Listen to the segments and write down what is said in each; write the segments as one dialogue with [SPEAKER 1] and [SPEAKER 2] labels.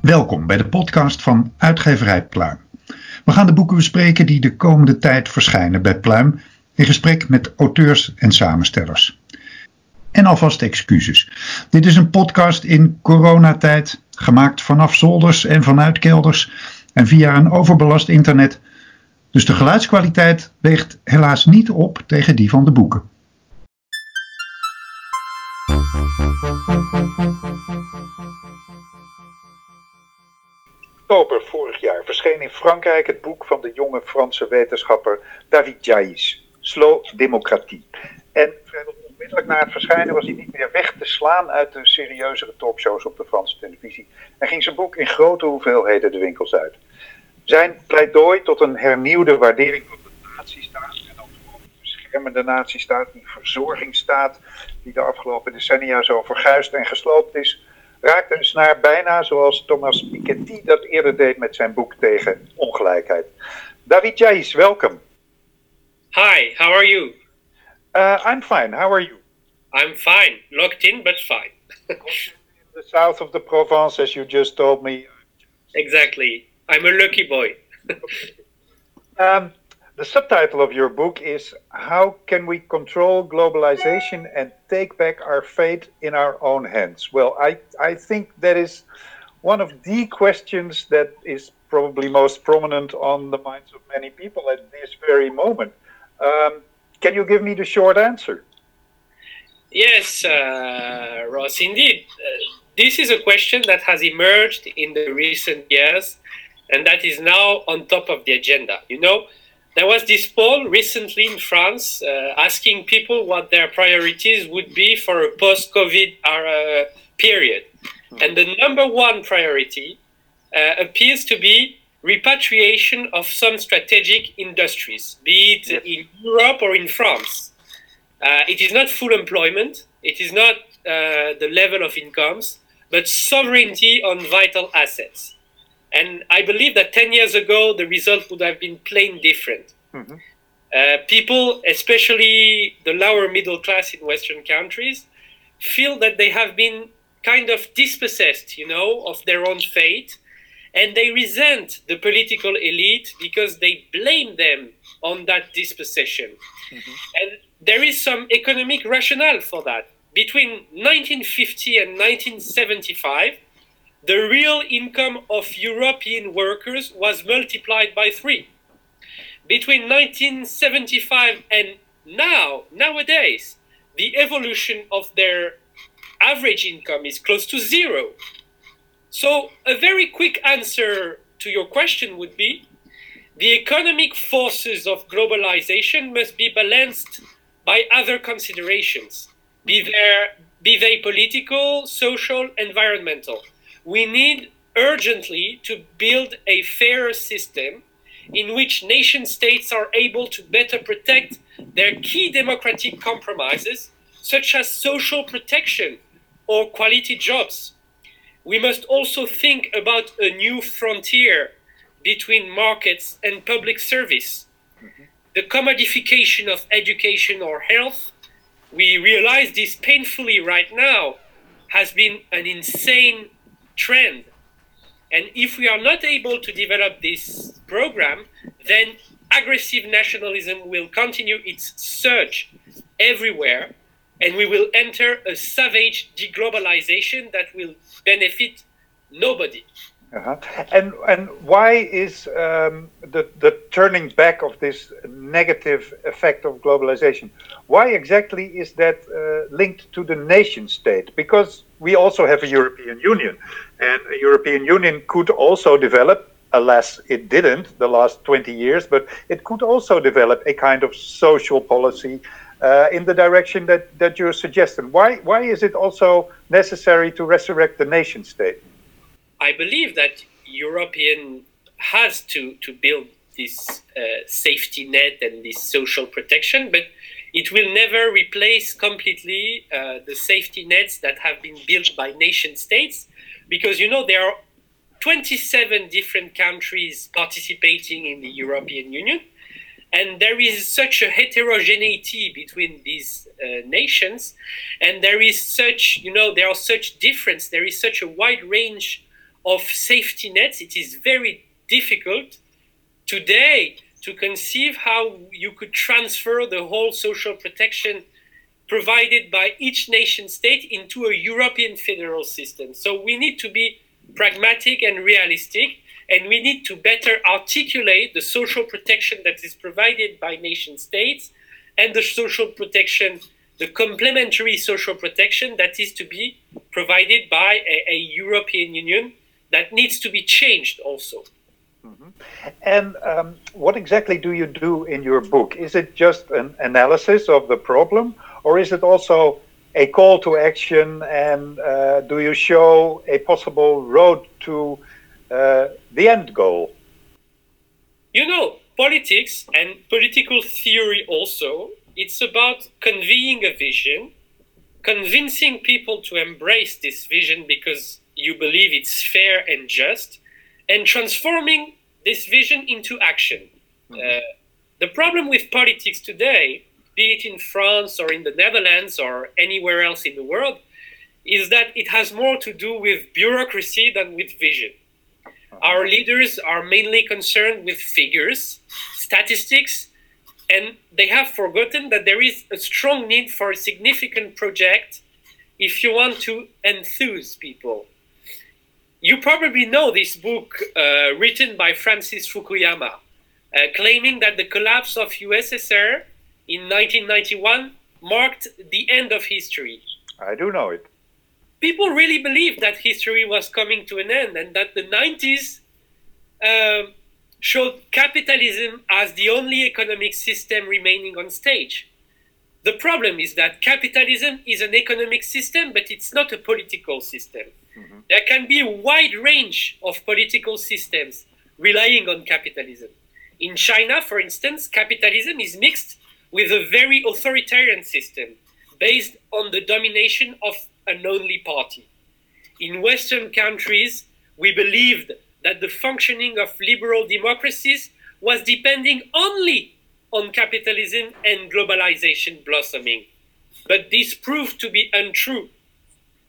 [SPEAKER 1] Welkom bij de podcast van Uitgeverij Pluim. We gaan de boeken bespreken die de komende tijd verschijnen bij Pluim in gesprek met auteurs en samenstellers. En alvast excuses. Dit is een podcast in coronatijd, gemaakt vanaf zolders en vanuit kelders en via een overbelast internet. Dus de geluidskwaliteit weegt helaas niet op tegen die van de boeken. oktober vorig jaar verscheen in Frankrijk het boek van de jonge Franse wetenschapper David Jaïs, Slow Democratie. En vrijwel onmiddellijk na het verschijnen was hij niet meer weg te slaan uit de serieuzere talkshows op de Franse televisie en ging zijn boek in grote hoeveelheden de winkels uit. Zijn pleidooi tot een hernieuwde waardering van de natiestaat en ook de beschermende natiestaat, die verzorgingsstaat die de afgelopen decennia zo verguisd en gesloopt is, raakte een snaar bijna zoals Thomas Piketty dat eerder deed met zijn boek tegen ongelijkheid. David Jais, welkom.
[SPEAKER 2] Hi, how are you?
[SPEAKER 1] Uh, I'm fine. How are you?
[SPEAKER 2] I'm fine. Locked in, but fine.
[SPEAKER 1] in the south of the Provence, as you just told me.
[SPEAKER 2] Exactly. I'm a lucky boy.
[SPEAKER 1] um, the subtitle of your book is How Can We Control Globalization and Take Back Our Fate in Our Own Hands? Well, I, I think that is one of the questions that is probably most prominent on the minds of many people at this very moment. Um, can you give me the short answer?
[SPEAKER 2] Yes, uh, Ross, indeed. Uh, this is a question that has emerged in the recent years and that is now on top of the agenda. You know, there was this poll recently in France uh, asking people what their priorities would be for a post COVID uh, period. Mm-hmm. And the number one priority uh, appears to be repatriation of some strategic industries, be it in Europe or in France. Uh, it is not full employment, it is not uh, the level of incomes, but sovereignty on vital assets. And I believe that 10 years ago, the result would have been plain different. Mm-hmm. Uh, people, especially the lower middle class in Western countries, feel that they have been kind of dispossessed, you know, of their own fate. And they resent the political elite because they blame them on that dispossession. Mm-hmm. And there is some economic rationale for that. Between 1950 and 1975, the real income of European workers was multiplied by three. Between 1975 and now, nowadays, the evolution of their average income is close to zero. So, a very quick answer to your question would be the economic forces of globalization must be balanced by other considerations, be, there, be they political, social, environmental we need urgently to build a fairer system in which nation states are able to better protect their key democratic compromises, such as social protection or quality jobs. We must also think about a new frontier between markets and public service. The commodification of education or health, we realize this painfully right now, has been an insane trend. And if we are not able to develop this program, then aggressive nationalism will continue its surge everywhere, and we will enter a savage deglobalization that will benefit nobody.
[SPEAKER 1] Uh-huh. And and why is um, the the turning back of this negative effect of globalization? Why exactly is that uh, linked to the nation state? Because we also have a European Union, and a European Union could also develop. Alas, it didn't the last 20 years, but it could also develop a kind of social policy uh, in the direction that, that you're suggesting. Why, why is it also necessary to resurrect the nation state?
[SPEAKER 2] I believe that European has to, to build this uh, safety net and this social protection, but it will never replace completely uh, the safety nets that have been built by nation states because you know there are 27 different countries participating in the European Union and there is such a heterogeneity between these uh, nations and there is such you know there are such difference there is such a wide range of safety nets it is very difficult today to conceive how you could transfer the whole social protection provided by each nation state into a European federal system. So we need to be pragmatic and realistic, and we need to better articulate the social protection that is provided by nation states and the social protection, the complementary social protection that is to be provided by a, a European Union that needs to be changed also.
[SPEAKER 1] Mm-hmm. And um, what exactly do you do in your book? Is it just an analysis of the problem, or is it also a call to action? And uh, do you show a possible road to uh, the end goal?
[SPEAKER 2] You know, politics and political theory also, it's about conveying a vision, convincing people to embrace this vision because you believe it's fair and just, and transforming this vision into action. Mm-hmm. Uh, the problem with politics today, be it in France or in the Netherlands or anywhere else in the world, is that it has more to do with bureaucracy than with vision. Uh-huh. Our leaders are mainly concerned with figures, statistics, and they have forgotten that there is a strong need for a significant project if you want to enthuse people. You probably know this book uh, written by Francis Fukuyama, uh, claiming that the collapse of USSR in 1991 marked the end of history.
[SPEAKER 1] I do know it.
[SPEAKER 2] People really believed that history was coming to an end and that the 90s uh, um, showed capitalism as the only economic system remaining on stage. The problem is that capitalism is an economic system, but it's not a political system. Mm-hmm. There can be a wide range of political systems relying on capitalism. In China, for instance, capitalism is mixed with a very authoritarian system based on the domination of an only party. In Western countries, we believed that the functioning of liberal democracies was depending only on capitalism and globalization blossoming. But this proved to be untrue.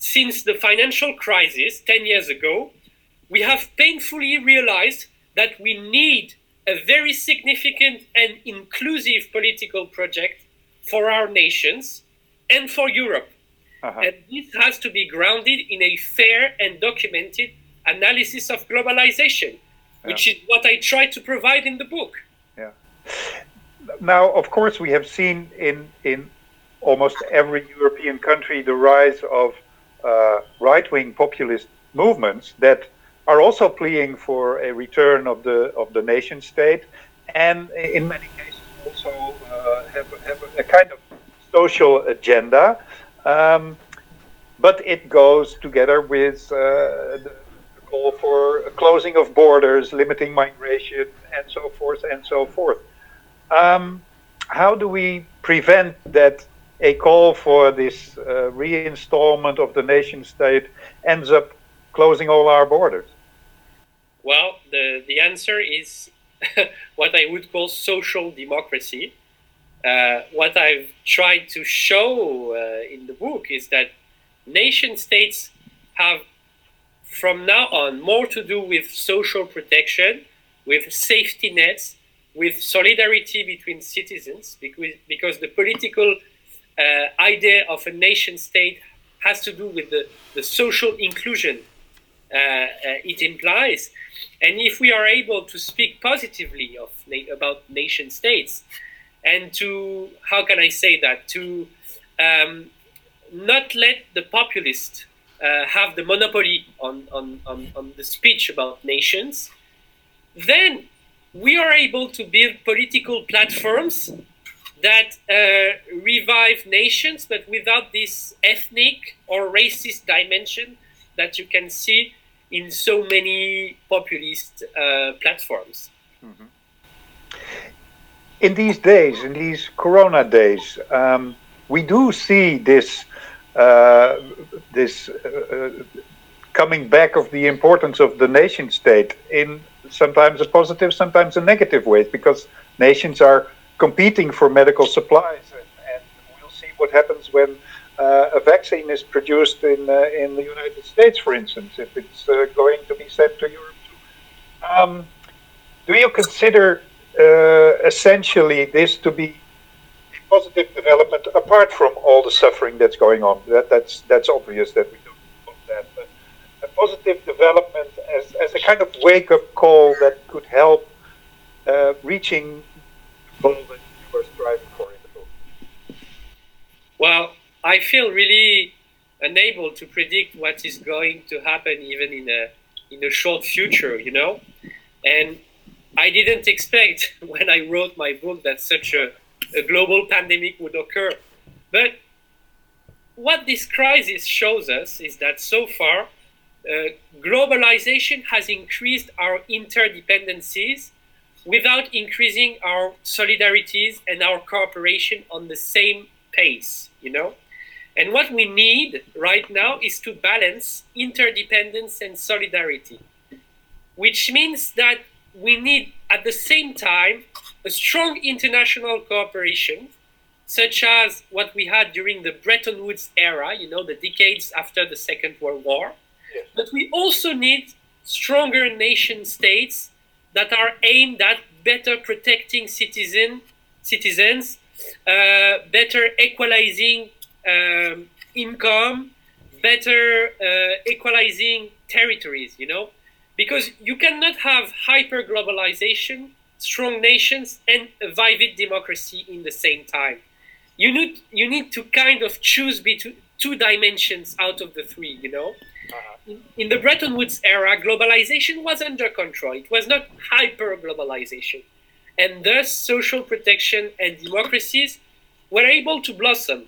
[SPEAKER 2] Since the financial crisis 10 years ago, we have painfully realized that we need a very significant and inclusive political project for our nations and for Europe. Uh-huh. And this has to be grounded in a fair and documented analysis of globalization, which yeah. is what I try to provide in the book.
[SPEAKER 1] Yeah now, of course, we have seen in in almost every European country the rise of uh, right-wing populist movements that are also pleading for a return of the of the nation state, and in many cases also uh, have, have a kind of social agenda. Um, but it goes together with uh, the call for closing of borders, limiting migration, and so forth and so forth. Um, how do we prevent that a call for this uh, reinstallment of the nation state ends up closing all our borders?
[SPEAKER 2] Well, the, the answer is what I would call social democracy. Uh, what I've tried to show uh, in the book is that nation states have, from now on, more to do with social protection, with safety nets, with solidarity between citizens, because, because the political uh, idea of a nation state has to do with the, the social inclusion uh, uh, it implies. And if we are able to speak positively of about nation states, and to how can I say that to um, not let the populist uh, have the monopoly on, on, on, on the speech about nations, then we are able to build political platforms that uh, revive nations, but without this ethnic or racist dimension that you can see in so many populist uh, platforms. Mm-hmm.
[SPEAKER 1] in these days, in these Corona days, um, we do see this uh, this uh, coming back of the importance of the nation state in sometimes a positive, sometimes a negative way, because nations are competing for medical supplies, and, and we'll see what happens when uh, a vaccine is produced in uh, in the United States, for instance, if it's uh, going to be sent to Europe. Um, do you consider uh, essentially this to be a positive development apart from all the suffering that's going on? That, that's that's obvious that we don't want that, but a positive development as, as a kind of wake up call that could help uh, reaching goal that you were striving for in the book?
[SPEAKER 2] Well, I feel really unable to predict what is going to happen even in a in a short future, you know. And I didn't expect when I wrote my book that such a, a global pandemic would occur. But what this crisis shows us is that so far, uh, globalization has increased our interdependencies without increasing our solidarities and our cooperation on the same pace, you know? And what we need right now is to balance interdependence and solidarity, which means that we need at the same time a strong international cooperation, such as what we had during the Bretton Woods era, you know, the decades after the Second World War. But we also need stronger nation states that are aimed at better protecting citizen, citizens, uh, better equalizing um, income, better uh, equalizing territories, you know? Because you cannot have hyper globalization, strong nations, and a vivid democracy in the same time. You need, you need to kind of choose between two dimensions out of the three, you know? In, the Bretton Woods era, globalization was under control. It was not hyper globalization. And thus, social protection and democracies were able to blossom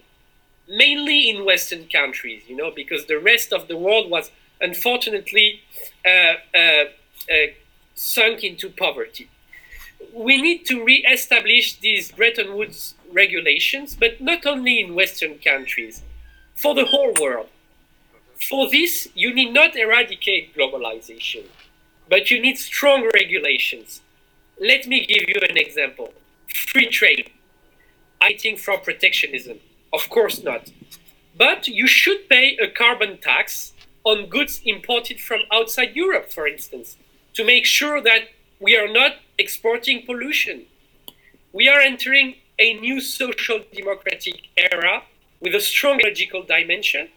[SPEAKER 2] mainly in Western countries, you know, because the rest of the world was unfortunately uh, uh, uh, sunk into poverty. We need to re-establish these Bretton Woods regulations, but not only in Western countries, for the whole world. For this, you need not eradicate globalization, but you need strong regulations. Let me give you an example. Free trade. I think from protectionism of course not. But you should pay a carbon tax on goods imported from outside Europe, for instance, to make sure that we are not exporting pollution. We are entering a new social democratic era with a strong ecological dimension,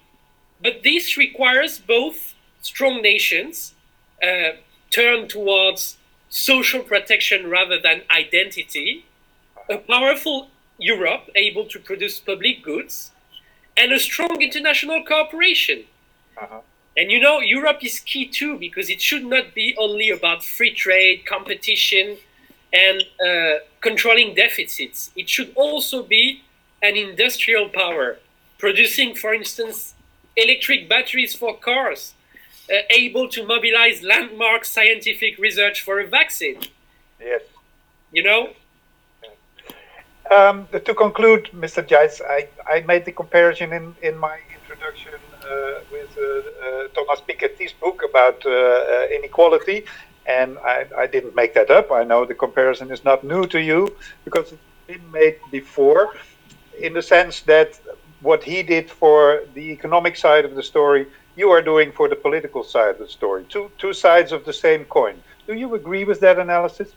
[SPEAKER 2] but this requires both strong nations uh, turn towards social protection rather than identity, a powerful Europe able to produce public goods, and a strong international cooperation.
[SPEAKER 1] Uh-huh.
[SPEAKER 2] And you know, Europe is key too because it should not be only about free trade, competition, and uh, controlling deficits. It should also be an industrial power, producing, for instance, electric batteries for cars, uh, able to mobilize landmark scientific research for a vaccine.
[SPEAKER 1] Yes.
[SPEAKER 2] You know,
[SPEAKER 1] Um, to conclude, Mr. Djaïz, I, I made the comparison in, in my introduction uh, with uh, uh, Thomas Piketty's book about uh, uh, inequality, and I, I didn't make that up. I know the comparison is not new to you because it's been made before, in the sense that what he did for the economic side of the story, you are doing for the political side of the story. Two, two sides of the same coin. Do you agree with that analysis?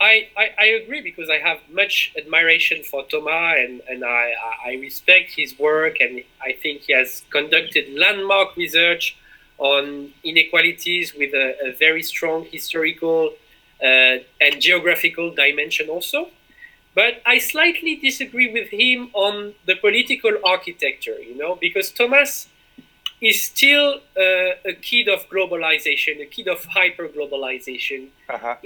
[SPEAKER 2] I, I, I, agree because I have much admiration for Thomas and, and I, I respect his work and I think he has conducted landmark research on inequalities with a, a very strong historical uh, and geographical dimension also. But I slightly disagree with him on the political architecture, you know, because Thomas is still uh, a kid of globalization, a kid of hyper globalization.
[SPEAKER 1] Uh-huh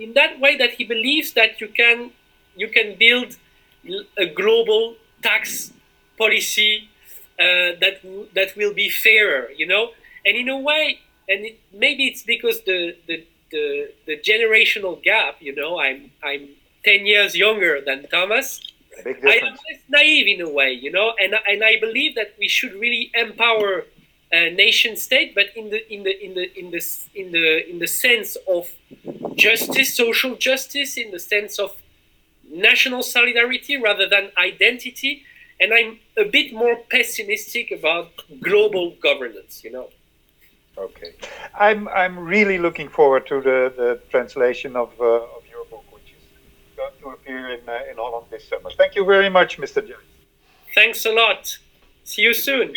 [SPEAKER 2] in that way that he believes that you can you can build a global tax policy uh, that that will be fairer, you know, and in a way, and it, maybe it's because the, the the the generational gap, you know, I'm I'm 10 years younger than Thomas. I am naive in a way, you know, and and I believe that we should really empower a nation state, but in the in the in the in the in the in the sense of justice, social justice, in the sense of national solidarity rather than identity. And I'm a bit more pessimistic about global governance, you know.
[SPEAKER 1] Okay. I'm I'm really looking forward to the, the translation of, uh, of your book, which is going to appear in, uh, in Holland this summer. Thank you very much, Mr. Jones.
[SPEAKER 2] Thanks a lot. See you soon.